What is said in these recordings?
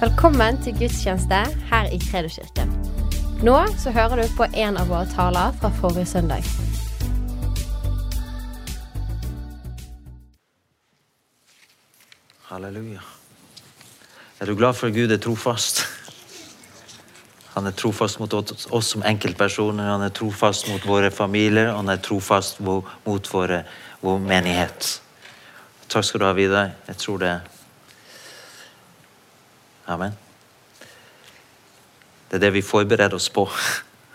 Velkommen til gudstjeneste her i Kredoskirken. Nå så hører du på en av våre taler fra forrige søndag. Halleluja. Er du glad for at Gud er trofast? Han er trofast mot oss som enkeltpersoner, han er trofast mot våre familier, han er trofast mot våre, vår menighet. Takk skal du ha, Vidar. Jeg tror det Amen. Det er det vi forbereder oss på.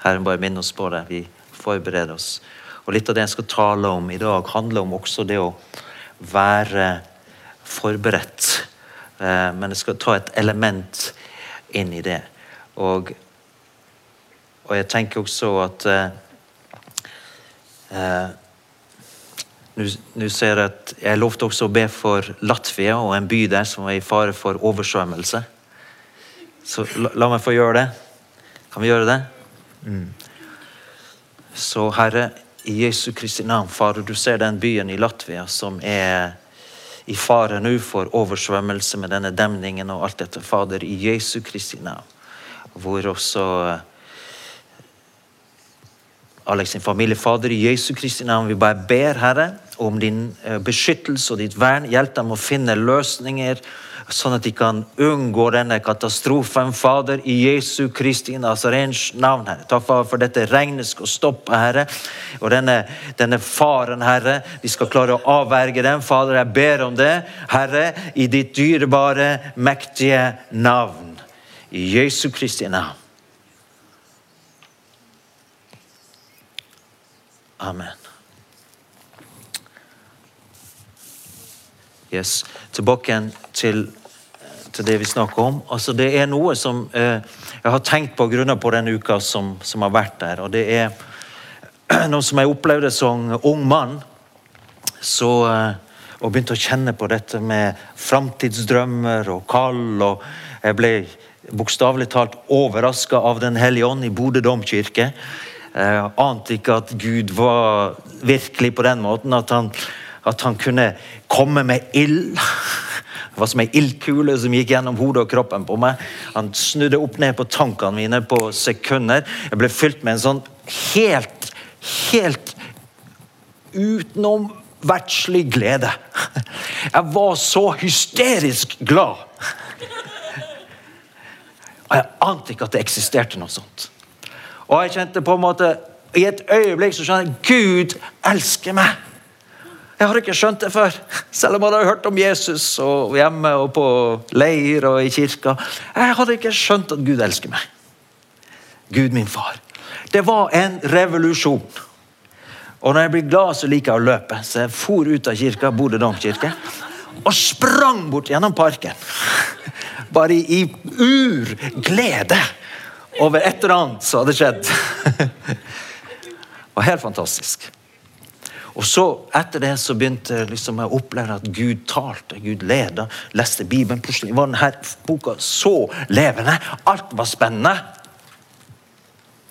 Herren bare minner oss på det. Vi forbereder oss. Og Litt av det jeg skal tale om i dag, handler om også det å være forberedt. Eh, Men jeg skal ta et element inn i det. Og, og jeg tenker også at eh, eh, Nå ser jeg at jeg lovte også å be for Latvia og en by der som var i fare for oversvømmelse. Så la, la meg få gjøre det. Kan vi gjøre det? Så Herre, i Jesu Kristi navn, Fader, du ser den byen i Latvia som er i fare nå for oversvømmelse med denne demningen og alt dette. Fader, i Jesu Kristi navn. Hvor også eh, Alex sin familie. Fader, i Jesu Kristi navn, vi bare ber, Herre, om din eh, beskyttelse og ditt vern. Hjelp dem å finne løsninger, sånn at de kan unngå denne katastrofen. Fader, i Jesu Kristi Nazarens navn, Herre. Takk for, for dette regnet skal stoppe, Herre. Og denne, denne faren, Herre, vi skal klare å avverge den. Fader, jeg ber om det, Herre, i ditt dyrebare, mektige navn. I Jesu Kristi navn. Amen. Yes. Tilbake igjen til, til det vi snakker om. Altså, det er noe som eh, jeg har tenkt på grunner på den uka som, som har vært der. Og det er noe som jeg opplevde som ung mann. Så, eh, og begynte å kjenne på dette med framtidsdrømmer og kall. Og jeg ble bokstavelig talt overraska av Den hellige ånd i Bodø domkirke. Jeg ante ikke at Gud var virkelig på den måten at han, at han kunne komme med ild. Det var som ei ildkule som gikk gjennom hodet og kroppen på meg. Han snudde opp ned på tankene mine på sekunder. Jeg ble fylt med en sånn helt, helt utenomvertslig glede. Jeg var så hysterisk glad. Og jeg ante ikke at det eksisterte noe sånt. Og jeg kjente på en måte I et øyeblikk så skjønner jeg Gud elsker meg. Jeg hadde ikke skjønt det før, selv om jeg hadde hørt om Jesus og hjemme og på leir og i kirka. Jeg hadde ikke skjønt at Gud elsker meg. Gud, min far. Det var en revolusjon. Og når jeg blir glad, så liker jeg å løpe. Så jeg for ut av kirka, Bodø domkirke, og sprang bort gjennom parken. Bare i, i urglede over et eller annet som hadde skjedd. Det var helt fantastisk. Og så Etter det så begynte liksom jeg å oppleve at Gud talte, Gud leda, leste Bibelen. Plutselig var denne boka så levende. Alt var spennende.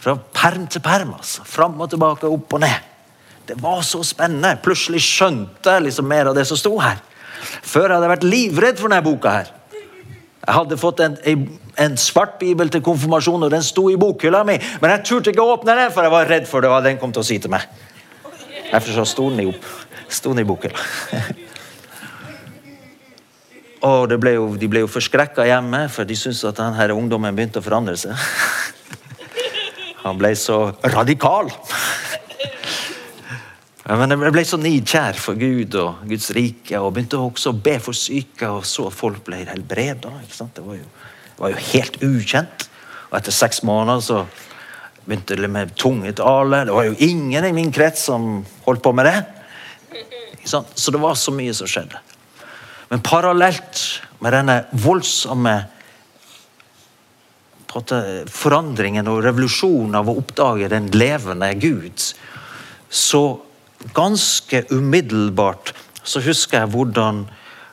Fra perm til perm. altså. Fram og tilbake, opp og ned. Det var så spennende. Plutselig skjønte jeg liksom mer av det som sto her. Før hadde jeg vært livredd for denne boka. her. Jeg hadde fått en, en, svart bibel til konfirmasjon, og den sto i bokhylla mi. Men jeg turte ikke å åpne den, for jeg var redd for det hva den kom til å si til meg. Derfor så sto den i, opp, sto den i bokhylla. Og det ble jo, De ble jo forskrekka hjemme, for de syntes at denne ungdommen begynte å forandre seg. Han ble så radikal. Men Jeg ble så nidkjær for Gud og Guds rike og begynte også å be for syke. og så folk ble helbreda. Det var, var jo helt ukjent. Og etter seks måneder så begynte med tungetale. Det var jo ingen i min krets som holdt på med det. Så det var så mye som skjedde. Men parallelt med denne voldsomme forandringen og revolusjonen av å oppdage den levende Gud, så ganske umiddelbart så husker jeg hvordan,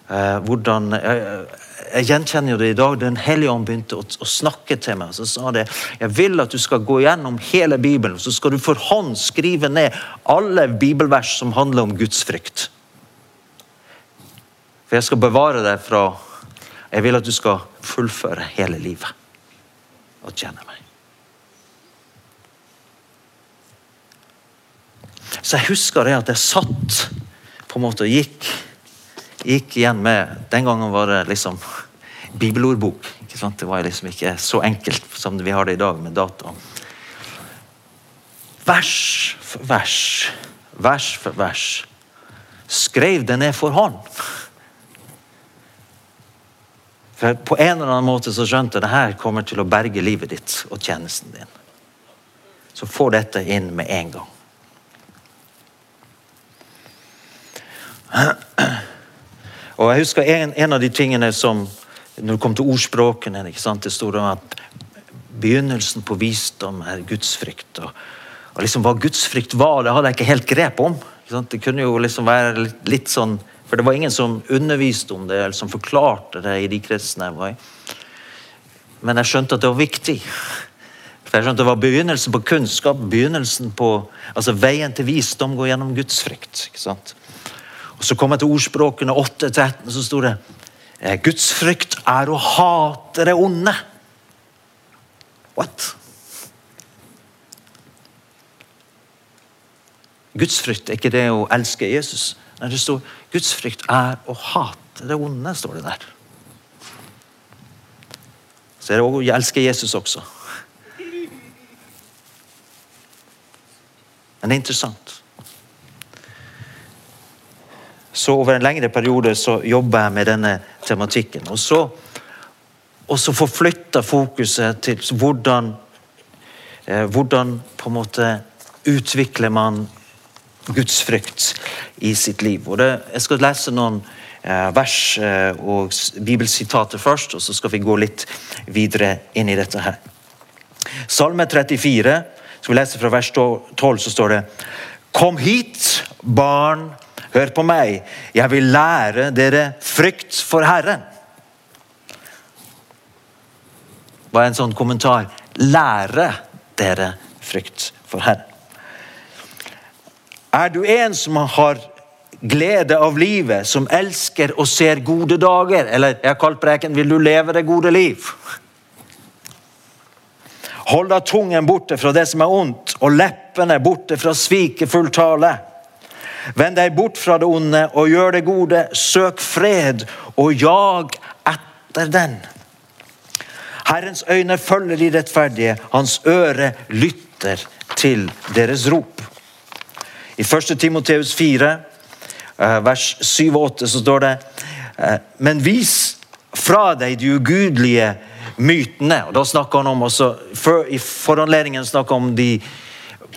eh, hvordan eh, Jeg gjenkjenner jo det i dag. Den hellige ånd begynte å, å snakke til meg. Så sa det jeg vil at du skal gå gjennom hele Bibelen, så skal du for hånd skrive ned alle bibelvers som handler om Guds frykt. For jeg skal bevare deg fra Jeg vil at du skal fullføre hele livet og tjene meg. Så jeg husker det at jeg satt på en måte og gikk, gikk igjen med Den gangen var det liksom bibelordbok. Det var liksom ikke så enkelt som vi har det i dag med data. Vers for vers, vers for vers. Skrev det ned for hånd. For På en eller annen måte så skjønte jeg det her kommer til å berge livet ditt og tjenesten din. Så få dette inn med en gang. Og jeg husker en, en, av de tingene som Når det kom til ordspråkene ikke sant, Det sto at begynnelsen på visdom er gudsfrykt. Og, og liksom Hva gudsfrykt var, det hadde jeg ikke helt grep om. Det kunne jo liksom være litt, litt, sånn For det var ingen som underviste om det, eller som forklarte det i de kretsene jeg var i. Men jeg skjønte at det var viktig. For jeg skjønte Det var begynnelsen på kunnskap, begynnelsen på altså Veien til visdom går gjennom gudsfrykt. ikke sant? Og Så kom jeg til ordspråkene 8-13, så sto det «Eh, Guds frykt er å hate det onde. What? Guds frykt er ikke det å elske Jesus. Nei, det står Guds frykt er å hate det onde, står det der. Så er det å elske Jesus også. Men det er interessant. Så over en lengre periode så jobber jeg med denne tematikken. Og så, og så forflytter fokuset til hvordan, eh, hvordan på en måte utvikler man gudsfrykt i sitt liv. Og det, jeg skal lese noen eh, vers eh, og bibelsitater først, og så skal vi gå litt videre inn i dette her. Salme 34, skal vi lese fra vers 12, så står det Kom hit, barn Hør på meg, jeg vil lære dere frykt for Herren. Hva er en sånn kommentar? Lære dere frykt for Herren. Er du en som har glede av livet, som elsker og ser gode dager? Eller jeg har kalt preken 'Vil du leve det gode liv'? Hold da tungen borte fra det som er ondt, og leppene borte fra svikefull tale. Vend deg bort fra det onde og gjør det gode. Søk fred og jag etter den. Herrens øyne følger de rettferdige, hans øre lytter til deres rop. I 1. Timoteus 4, eh, vers 7 og 8, så står det eh, Men vis fra deg de ugudelige mytene. og Da snakker han om også, for, I foranledningen snakker han om de,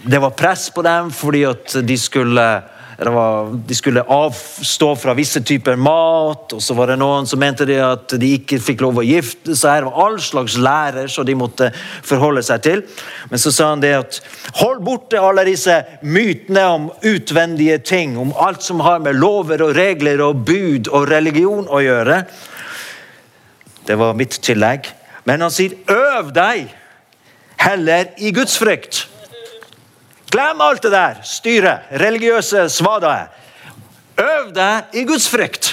det var press på dem fordi at de skulle var, de skulle avstå fra visse typer mat, og så var det noen som mente de at de ikke fikk lov å gifte seg. Det var all slags lærer som de måtte forholde seg til. Men så sa han det at hold borte alle disse mytene om utvendige ting, om alt som har med lover og regler og bud og religion å gjøre. Det var mitt tillegg. Men han sier øv deg heller i Guds frykt. Glem alt det der styret, religiøse svadaer. Øv deg i Guds frykt.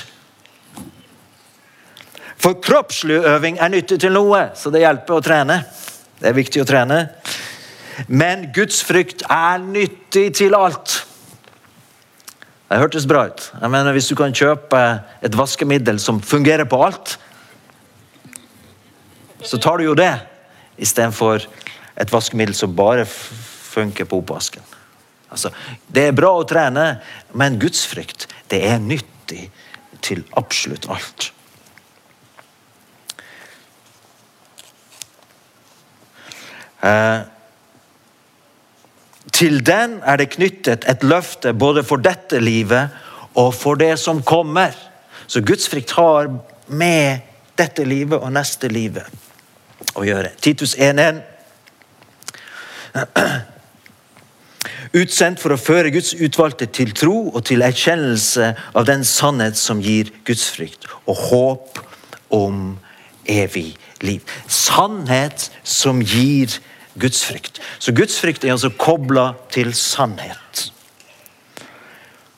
For kroppslig øving er nyttig til noe, så det hjelper å trene. Det er viktig å trene. Men Guds frykt er nyttig til alt. Det hørtes bra ut. Jeg mener, Hvis du kan kjøpe et vaskemiddel som fungerer på alt, så tar du jo det istedenfor et vaskemiddel som bare funker på oppvasken. Altså, det er bra å trene, men gudsfrykt det er nyttig til absolutt alt. Eh, til den er det knyttet et løfte både for dette livet og for det som kommer. Så gudsfrykt har med dette livet og neste livet å gjøre. Titus 1.1 Utsendt for å føre Guds utvalgte til tro og til erkjennelse av den sannhet som gir gudsfrykt og håp om evig liv. Sannhet som gir gudsfrykt. Så gudsfrykt er altså kobla til sannhet.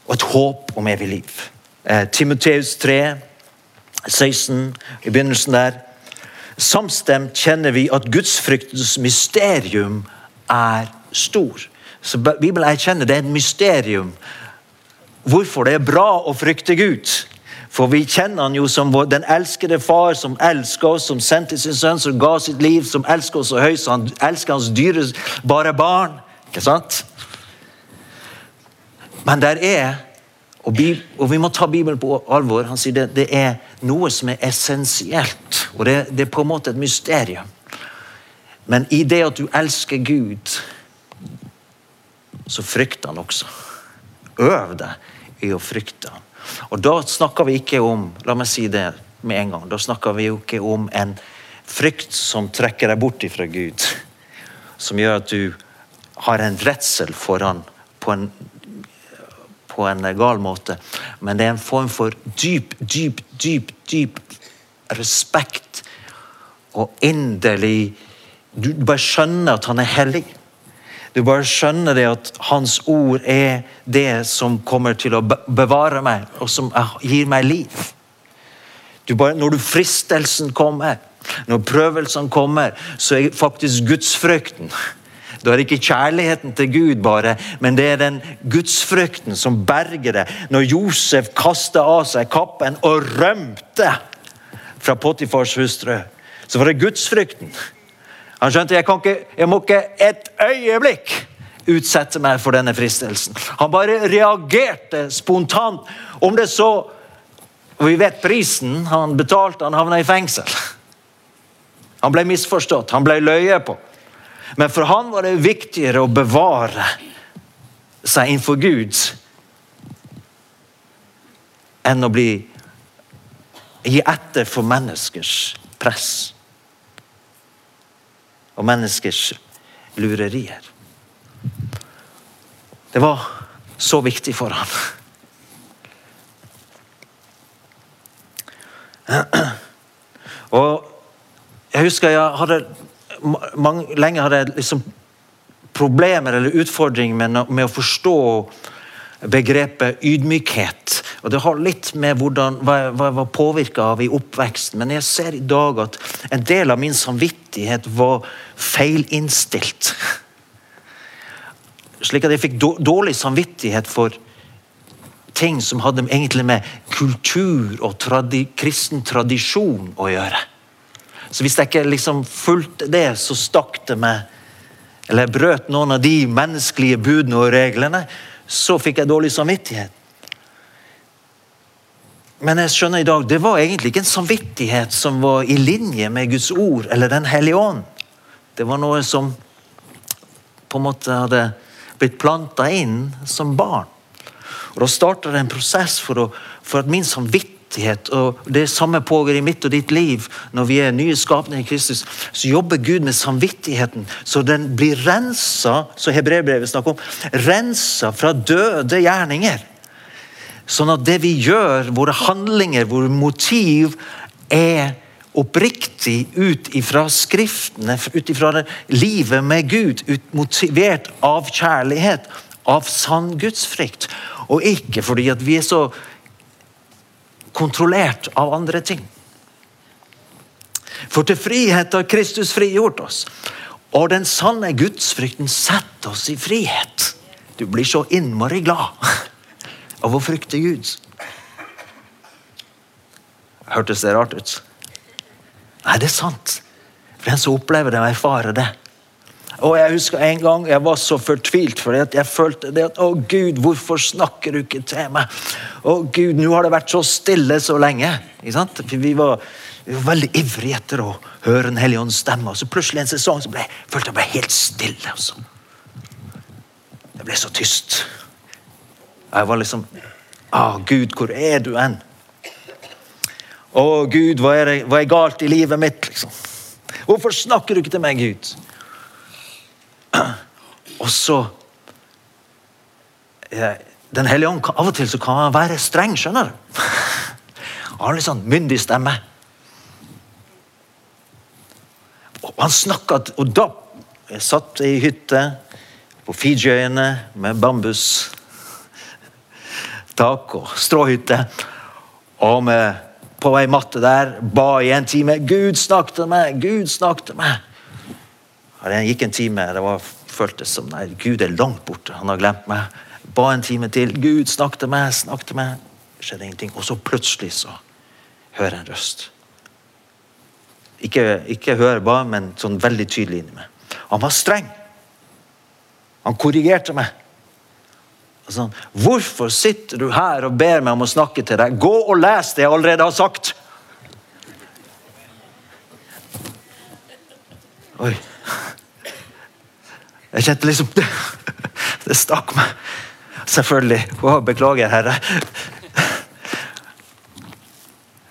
Og et håp om evig liv. Eh, Timoteus 3, 16, i begynnelsen der. Samstemt kjenner vi at gudsfryktens mysterium er stor. Så Bibelen erkjenner det er et mysterium. Hvorfor det er bra å frykte Gud. For vi kjenner han jo som den elskede far som elsker oss, som sendte sin sønn, som ga sitt liv, som elsker oss så høyt, så han elsker hans dyrebare barn. Ikke sant? Men der er og, vi må ta Bibelen på alvor. Han sier det, det er noe som er essensielt. Og det, det, er på en måte et mysterium. Men i det at du elsker Gud, så frykter han også. Øv deg i å frykte han. Og da snakker vi ikke om la meg si det med en gang, da snakker vi jo ikke om en frykt som trekker deg bort ifra Gud. Som gjør at du har en redsel for han på en på en gal måte. Men det er en form for dyp, dyp, dyp, dyp respekt og inderlig Du bare skjønner at han er hellig. Du bare skjønner det at hans ord er det som kommer til å bevare meg, og som gir meg liv. Du bare, når du fristelsen kommer, når prøvelsen kommer, så er faktisk gudsfrykten da er det ikke kjærligheten til Gud bare, men det er den gudsfrykten som berger det. Når Josef kastet av seg kappen og rømte fra Potifars hustru, så var det gudsfrykten. Han skjønte jeg, ikke, jeg må ikke et øyeblikk utsette meg for denne fristelsen. Han bare reagerte spontant. Om det så Og vi vet prisen han betalte. Han havna i fengsel. Han ble misforstått. Han ble løyet på. Men for han var det viktigere å bevare seg innenfor Gud enn å bli gi etter for menneskers press og menneskers lurerier. Det var så viktig for ham. Og jeg husker jeg hadde mange, lenge hadde jeg liksom problemer eller utfordringer med, med, å forstå begrepet ydmykhet. Og Det har litt med hvordan, hva jeg var påvirka av i oppveksten. Men jeg ser i dag at en del av min samvittighet var feilinnstilt. Slik at jeg fikk dårlig samvittighet for ting som hadde egentlig med kultur og tradi kristen tradisjon å gjøre. Så hvis jeg ikke liksom fulgte det, så stakk det meg Eller brøt noen av de menneskelige budene og reglene, så fikk jeg dårlig samvittighet. Men jeg skjønner i dag, det var egentlig ikke en samvittighet som var i linje med Guds ord eller Den hellige ånd. Det var noe som på en måte hadde blitt planta inn som barn. Og Da starta det en prosess for, å, for at min samvittighet og Det samme pågår i mitt og ditt liv når vi er nye skapninger i Kristus. Så jobber Gud med samvittigheten, så den blir rensa, som hebreerbrevet snakker om, rensa fra døde gjerninger. Sånn at det vi gjør, våre handlinger, våre motiv, er oppriktig ut ifra Skriftene, ut ifra livet med Gud, motivert av kjærlighet, av sann gudsfrykt. Og ikke fordi at vi er så kontrollert av andre ting. For til frihet har Kristus frigjort oss. Og den sanne gudsfrykten setter oss i frihet. Du blir så innmari glad av å frykte Gud. Hørtes det rart ut? Nei, det er sant. For den som opplever det og erfarer det, og Jeg husker en gang jeg var så fortvilt fordi at jeg følte det at Å, Gud, hvorfor snakker du ikke til meg? Å, Gud, nå har det vært så stille så lenge. Ikke sant? Vi var, vi var veldig ivrige etter å høre Den hellige ånds stemme. Og så plutselig en sesong så ble, følte jeg ble helt stille. Altså. Det ble så tyst. Jeg var liksom Å, Gud, hvor er du hen? Å, Gud, hva er, det, hva er galt i livet mitt? liksom? Hvorfor snakker du ikke til meg, Gud? Og så Den hellige ånd, Av og til så kan han være streng, skjønner du. Han har litt sånn myndig stemme. Og han snakka Og da Jeg satt i hytte på Fijiøyene med med bambustak og stråhytte. Og med på ei matte der, ba i en time. Gud snakk til meg! Gud snakk til meg! Og Det gikk en time. Det var, føltes som nei, Gud er langt borte. Han har glemt meg. Ba en time til. Gud, snakk til meg, snakk til meg. Skjedde ingenting. Og så plutselig så hører jeg en røst. Ikke, ikke hør bare, men sånn veldig tydelig inni meg. Han var streng. Han korrigerte meg. Sånn, Hvorfor sitter du her og ber meg om å snakke til deg? Gå og les det jeg allerede har sagt! Oi. Jeg kjente liksom Det, det stakk meg. Selvfølgelig. Å, beklager, Herre.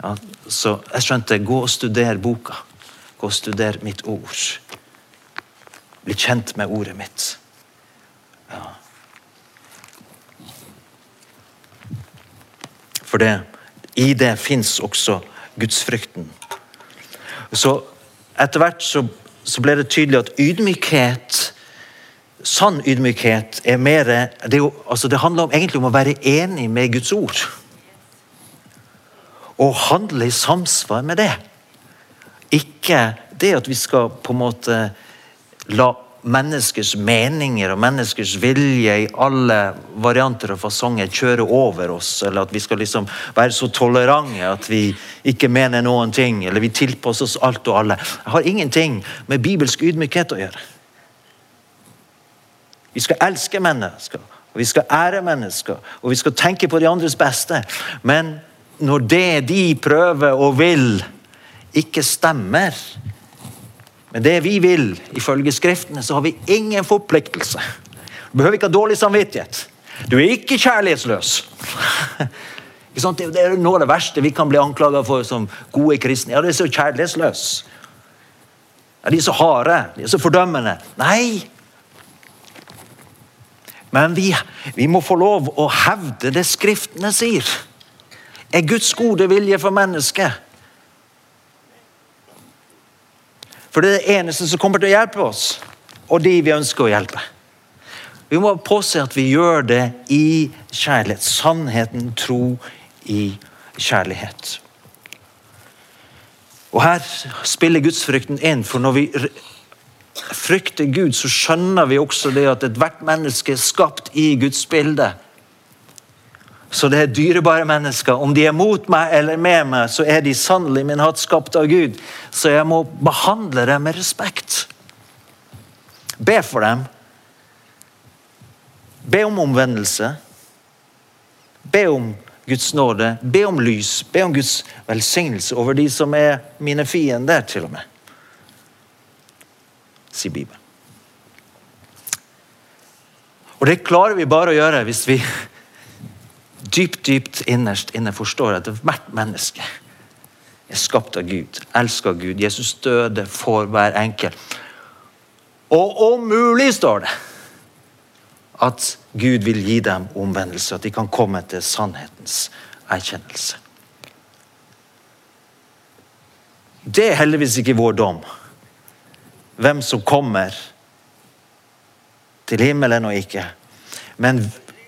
Ja, så jeg skjønte gå og studer boka. Gå og studer mitt ord. Bli kjent med ordet mitt. For det, i det fins også gudsfrykten. Så etter hvert så, så ble det tydelig at ydmykhet Sann ydmykhet er mer det, jo, altså det handler om, egentlig om å være enig med Guds ord. Og handle i samsvar med det. Ikke det at vi skal på en måte la menneskers meninger og menneskers vilje i alle varianter og fasonger kjører over oss, eller at vi skal liksom være så tolerante at vi ikke mener noen ting, eller vi tilpasser oss alt og alle. Det har ingenting med bibelsk ydmykhet å gjøre. Vi skal elske mennesker, og vi skal ære mennesker, og vi skal tenke på de andres beste. Men når det de prøver og vil, ikke stemmer med det vi vil, ifølge Skriftene, så har vi ingen forpliktelse. Du behøver ikke ha dårlig samvittighet. Du er ikke kjærlighetsløs. Det er noe av det verste vi kan bli anklaga for som gode kristne. Ja, de er så kjærlighetsløse. De er så harde. De er så fordømmende. Nei, men vi, vi, må få lov å hevde det Skriftene sier. Er Guds gode vilje for mennesket. For det er det eneste som kommer til å hjelpe oss, og de vi ønsker å hjelpe. Vi må påse at vi gjør det i kjærlighet. Sannheten, tro i kjærlighet. Og Her spiller gudsfrykten inn, for når vi frykter Gud, så skjønner vi også det at ethvert menneske er skapt i Guds bilde. Så det er dyrebare mennesker. Om de er mot meg eller med meg, så er de sannelig min hatt skapt av Gud. Så jeg må behandle dem med respekt. Be for dem. Be om omvendelse. Be om Guds nåde. Be om lys. Be om Guds velsignelse over de som er mine fiender, til og med sier Bibelen. Og det klarer vi bare å gjøre hvis vi dypt, dypt innerst inne forstår at hvert menneske er skapt av Gud, elsker Gud. Jesus døde for hver enkel. Og om mulig, står det, at Gud vil gi dem omvendelse, at de kan komme til sannhetens erkjennelse. Det er heldigvis ikke vår dom hvem som kommer til himmelen og ikke. Men,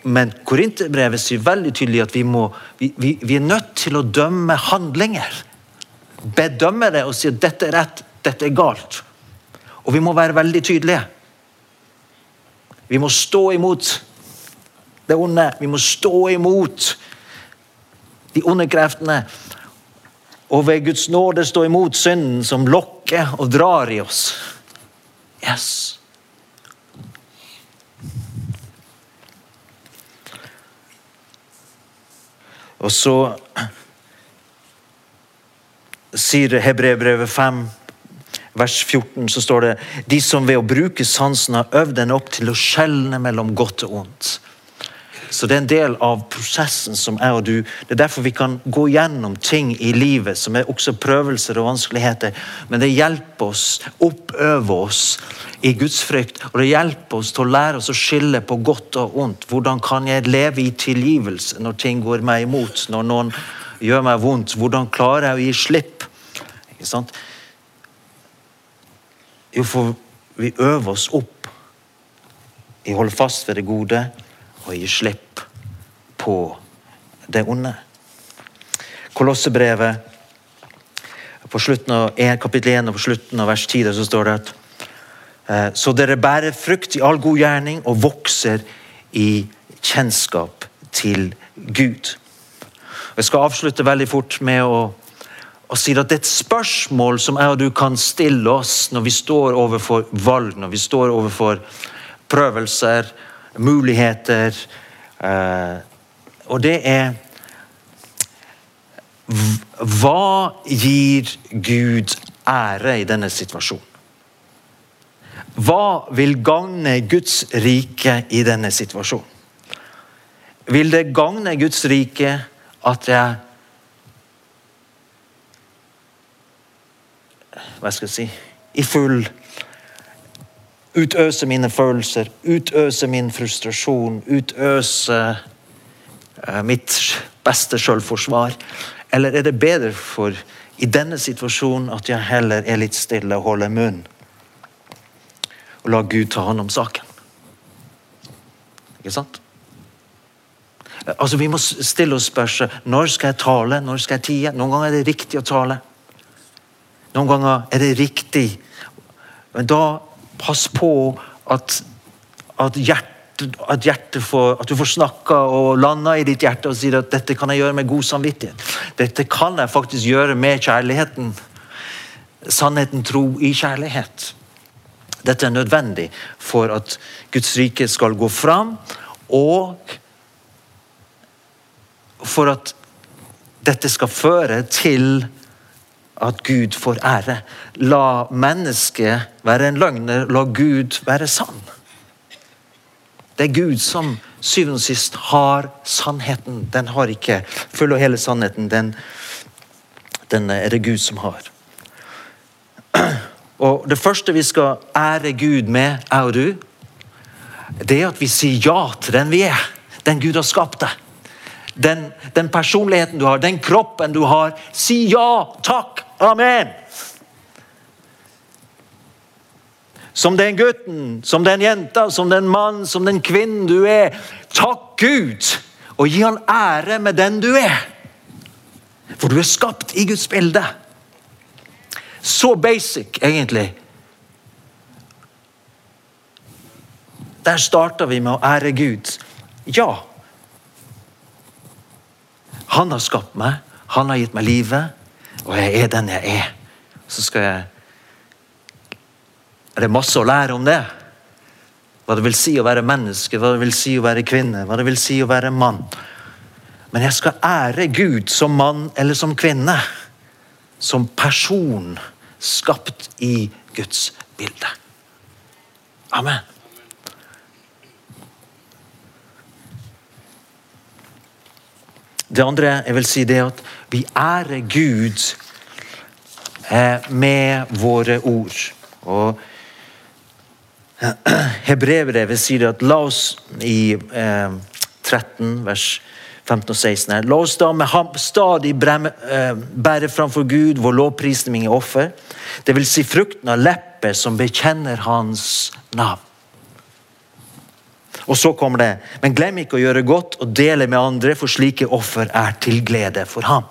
men Korinterbrevet sier veldig tydelig at vi, må, vi, vi, vi, er nødt til å dømme handlinger. Bedømme det og si at dette er rett, dette er galt. Og vi må være veldig tydelige. Vi må stå imot det onde. Vi må stå imot de onde kreftene. Og ved Guds nåde stå imot synden som lokker og drar i oss. Yes. Og så sier Hebreerbrevet 5, vers 14, så står det de som ved å bruke sansen har øvd den opp til å skjelne mellom godt og ondt. Så det er en del av prosessen som jeg og du Det er derfor vi kan gå gjennom ting i livet som er også prøvelser og vanskeligheter. Men det hjelper oss, oppøver oss i Guds frykt. Og det hjelper oss til å lære oss å skille på godt og ondt. Hvordan kan jeg leve i tilgivelse når ting går meg imot? Når noen gjør meg vondt? Hvordan klarer jeg å gi slipp? Ikke sant? Jo, for vi øver oss opp i å holde fast ved det gode og gi slipp på det onde. Kolossebrevet på slutten av kapittel 1 og på slutten av vers 10 så står det at eh, så dere bærer frukt i all god gjerning og vokser i kjennskap til Gud. Jeg skal avslutte veldig fort med å, å si at det er et spørsmål som jeg og du kan stille oss når vi står overfor valg, når vi står overfor prøvelser, muligheter. Eh, og det er Hva gir Gud ære i denne situasjonen? Hva vil gagne Guds rike i denne situasjonen? Vil det gagne Guds rike at jeg Hva skal jeg si I full Utøse mine følelser, utøse min frustrasjon, utøse uh, mitt beste selvforsvar? Eller er det bedre for i denne situasjonen at jeg heller er litt stille og holder munn? Og la Gud ta hånd om saken? Ikke sant? Altså, Vi må stille oss spørsmål når skal jeg tale, når skal jeg tie. Noen ganger er det riktig å tale. Noen ganger er det riktig. Men da pass på at, at hjertet at, får, at du får snakka og landa i ditt hjerte og sier at dette kan jeg gjøre med god samvittighet. Dette kan jeg faktisk gjøre med kjærligheten. Sannheten tro i kjærlighet. Dette er nødvendig for at Guds rike skal gå fram, og for at dette skal føre til at Gud får ære. La mennesket være en løgner, la Gud være sann. Det er Gud som syvende og sist har sannheten. Den har ikke full og hele sannheten. Den, den er det Gud som har. Og Det første vi skal ære Gud med, jeg og du, det er at vi sier ja til den vi er. Den Gud har skapt deg den, den personligheten du har, den kroppen du har. Si ja, takk, amen! Som den gutten, som den jenta, som den mann, som den kvinnen du er. Takk Gud, og gi han ære med den du er. For du er skapt i Guds bilde. Så basic, egentlig. Der starter vi med å ære Gud. Ja, han har skapt meg, han har gitt meg livet, og jeg er den jeg er. Så skal jeg Er det masse å lære om det? Hva det vil si å være menneske, hva det vil si å være kvinne, hva det vil si å være mann. Men jeg skal ære Gud som mann eller som kvinne. Som person skapt i Guds bilde. Amen. Det andre jeg vil si det er at vi ærer Gud eh, med våre ord. Og Hebrevet sier at la oss i eh, 13 vers 15 og 16 her. La oss da med ham stadig eh, bære framfor Gud vår lovprisning i offer. Det vil si frukten av lepper som bekjenner Hans navn. Og så kommer det Men glem ikke å gjøre godt og dele med andre, for slike offer er til glede for ham.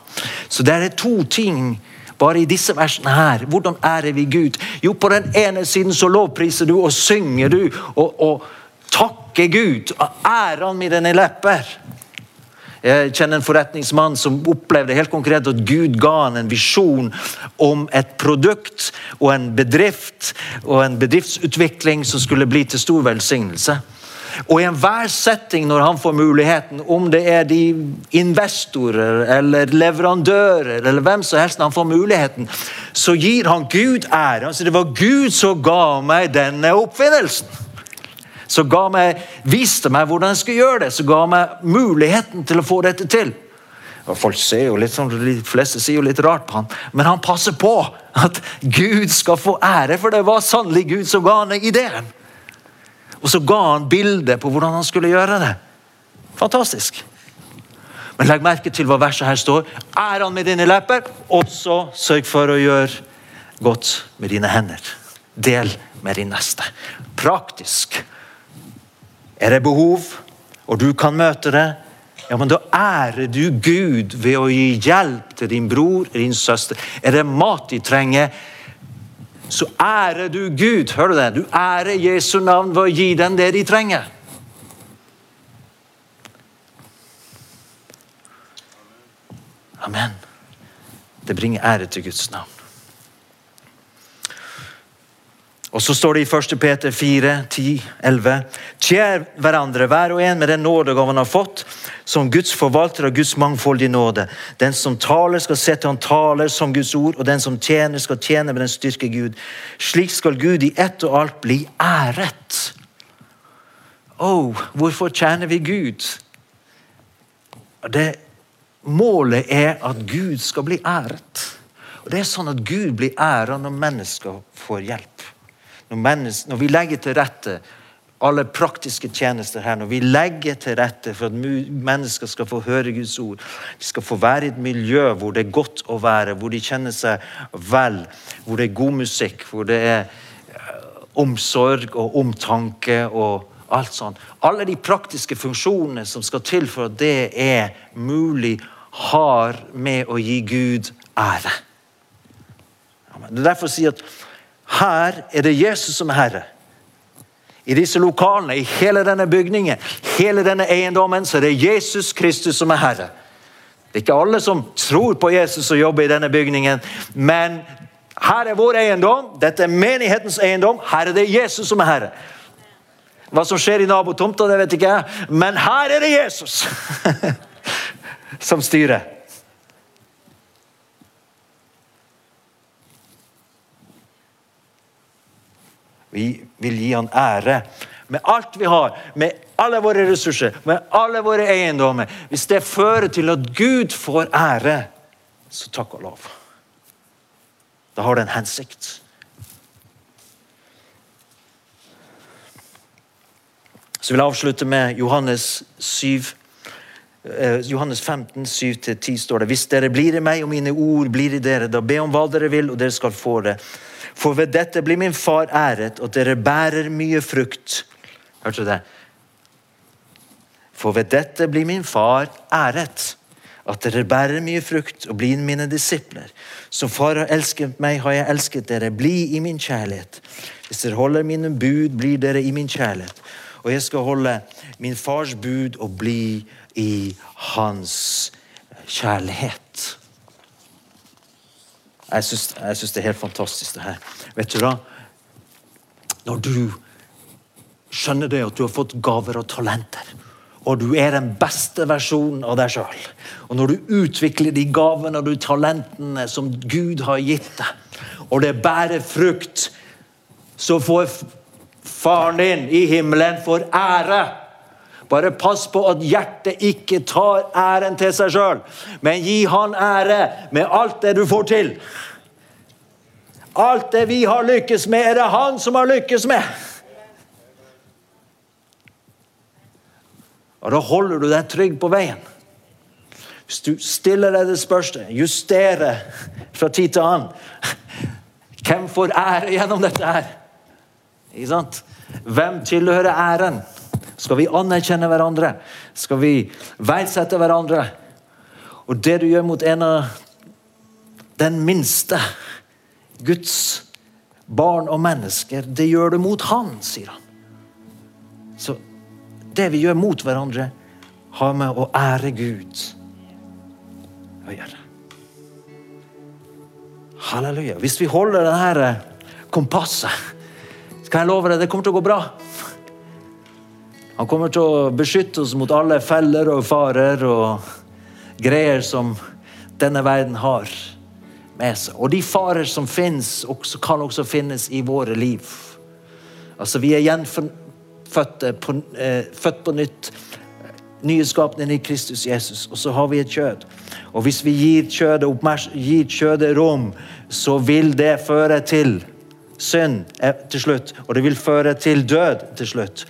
Så det er to ting bare i disse versene her. Hvordan ærer vi Gud? Jo, på den ene siden så lovpriser du og synger du og, og takker Gud. Og ærer han med dine lepper. Jeg kjenner en forretningsmann som opplevde helt konkret at Gud ga han en visjon om et produkt og en bedrift og en bedriftsutvikling som skulle bli til stor velsignelse. Og i enhver setting når han får muligheten, om det er de investorer eller leverandører eller hvem som helst, når han får muligheten, så gir han Gud ære. Altså, det var Gud som ga meg denne oppfinnelsen. Som viste meg hvordan jeg skulle gjøre det, som ga meg muligheten til å få dette til. Og folk ser jo litt sånn, De fleste sier jo litt rart på han, men han passer på at Gud skal få ære, for det var sannelig Gud som ga han ideen. Og så ga han bildet på hvordan han skulle gjøre det. Fantastisk. Men legg merke til hva verset her står. Er han med dine lepper, og så sørg for å gjøre godt med dine hender. Del med din neste. Praktisk. Er det behov, og du kan møte det, ja, men da ærer du Gud ved å gi hjelp til din bror din søster. Er det mat de trenger, så ærer du Gud. Hører du det? Du ærer Jesu navn ved å gi dem det de trenger. Amen. Det bringer ære til Guds navn. Og så står det i 1. Peter 4, 10, 11. Tjer hverandre, hver og en med den nådegave han har fått, som Guds forvalter av Guds mangfoldige nåde. Den som taler, skal sette han taler som Guds ord, og den som tjener, skal tjene med den styrke Gud. Slik skal Gud i ett og alt bli æret. Oh, hvorfor tjener vi Gud? Det Målet er at Gud skal bli æret. Og Det er sånn at Gud blir æret når mennesker får hjelp. Når, når, vi legger til rette alle praktiske tjenester her, når vi legger til rette for at mennesker skal få høre Guds ord, de skal få være i et miljø hvor det er godt å være, hvor de kjenner seg vel, hvor det er god musikk, hvor det er eh, omsorg og omtanke og alt sånt. Alle de praktiske funksjonene som skal til for at det er mulig har med å gi Gud ære. Det er derfor jeg sier at her er det Jesus som er herre. I disse lokalene, i hele denne bygningen, hele denne eiendommen, så er det Jesus Kristus som er herre. Det er ikke alle som tror på Jesus og jobber i denne bygningen, men her er vår eiendom. Dette er menighetens eiendom. Her er det Jesus som er herre. Hva som skjer i nabotomta, det vet ikke jeg, men her er det Jesus. som styrer. Vi vil gi han ære med alt vi har, med alle våre ressurser, med alle våre eiendommer. Hvis det fører til at Gud får ære, så takk og lov. Da har det en hensikt. Så vil jeg avslutte med Johannes 7. Eh, Johannes 15, 7-10 står det Hvis dere blir i meg, og mine ord blir i dere, da be om hva dere vil, og dere skal få det. For ved dette blir min far æret, og dere bærer mye frukt. Hørte du det? For ved dette blir min far æret, at dere bærer mye frukt og blir mine disipler. Som far har elsket meg, har jeg elsket dere. Bli i min kjærlighet. Hvis dere holder mine bud, blir dere i min kjærlighet. Og jeg skal holde min fars bud og bli i hans kjærlighet. Jeg syns det er helt fantastisk, det her. Vet du da? Når du skjønner det at du har fått gaver og talenter, og du er den beste versjonen av deg sjøl, og når du utvikler de gavene og de talentene som Gud har gitt deg, og det bærer frukt, så får faren din i himmelen for ære bare pass på at hjertet ikke tar æren til seg sjøl, men gi han ære med alt det du får til. Alt det vi har lykkes med, er det han som har lykkes med. Og Da holder du deg trygg på veien. Hvis du stiller deg det spørsmålet, justerer fra tid til annen Hvem får ære gjennom dette her? Ikke sant? Hvem tilhører æren? Skal vi anerkjenne hverandre? Skal vi verdsette hverandre? Og det du gjør mot en av den minste Guds barn og mennesker, det gjør du mot han, sier han. Så det vi gjør mot hverandre, har med å ære Gud å gjøre. Halleluja. Hvis vi holder det her kompasset, skal jeg love deg, det kommer til å gå bra. Han kommer til å beskytte oss mot alle feller og farer og greier som denne verden har med seg. Og de farer som finnes, kan også finnes i våre liv. Altså, vi er gjenfødt på, eh, født på nytt. Nye skapninger i Kristus Jesus. Og så har vi et kjød. Og hvis vi gir kjødet, gir kjødet rom, så vil det føre til synd eh, til slutt. Og det vil føre til død til slutt.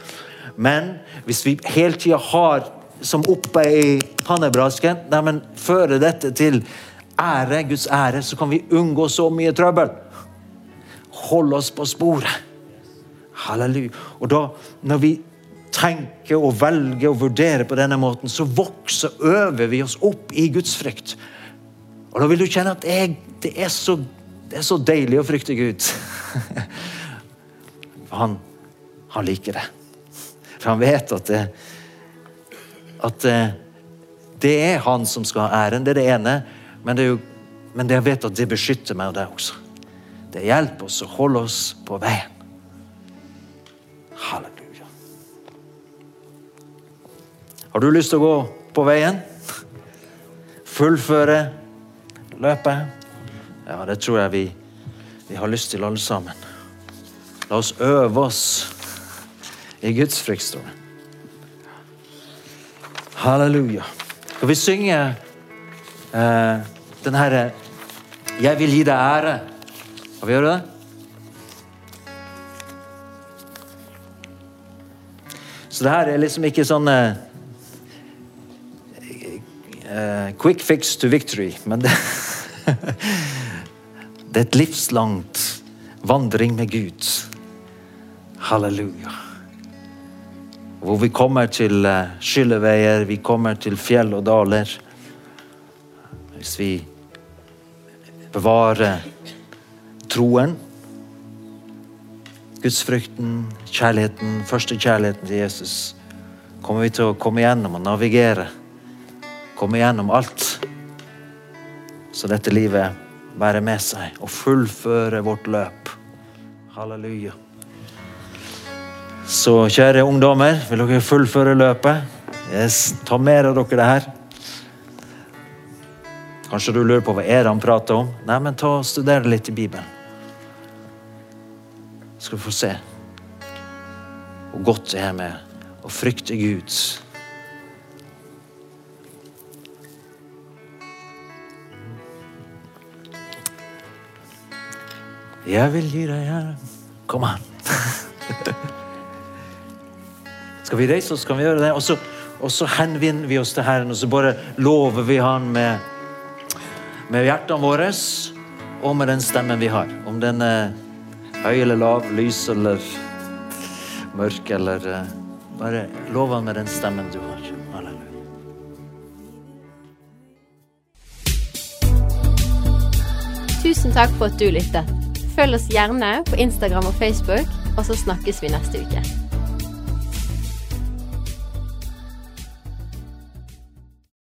Men hvis vi hele tida har som oppe i pannebrasken Neimen, fører dette til ære, Guds ære, så kan vi unngå så mye trøbbel. Hold oss på sporet. Halleluja. Og da, når vi tenker og velger og vurderer på denne måten, så vokser øver vi oss opp i Guds frykt. Og da vil du kjenne at jeg, det, er så, det er så deilig å frykte Gud. Han, han liker det. For han vet at det, at det er han som skal ha æren. Det er det ene. Men, det er jo, men jeg vet at det beskytter meg og deg også. Det hjelper oss å holde oss på veien. Halleluja. Har du lyst til å gå på veien? Fullføre løpet? Ja, det tror jeg vi, vi har lyst til, alle sammen. La oss øve oss i Guds frykt, står det. Halleluja. Skal vi synge eh, den herre 'Jeg vil gi deg ære'? Skal vi gjøre det? Så det her er liksom ikke sånn uh, quick fix to victory, men det, det er et livslangt vandring med Gud. Halleluja. Hvor vi kommer til uh, skylleveier, vi kommer til fjell og daler. Hvis vi bevarer troen gudsfrykten, kjærligheten, første kjærligheten til Jesus, kommer vi til å komme igjennom og navigere. Komme igjennom alt. Så dette livet bærer med seg og fullføre vårt løp. Halleluja. Så kjære ungdommer, vil dere fullføre løpet? Yes, ta av dere det her. Kanskje du lurer på hva er det han prater om? Nei, men ta og Studer litt i Bibelen skal du få se hvor godt det er med å frykte Gud. Jeg vil gi deg ære Kom an. skal vi reise oss, kan vi gjøre det. Og så, og så henvinner vi oss til Herren, og så bare lover vi Han med, med hjertene våre og med den stemmen vi har. Om den er Høy eller lav, lys eller mørk eller uh, Bare lov han med den stemmen du har. Tusen takk for at du lyttet. Følg oss gjerne på Instagram og Facebook, og så snakkes vi neste uke.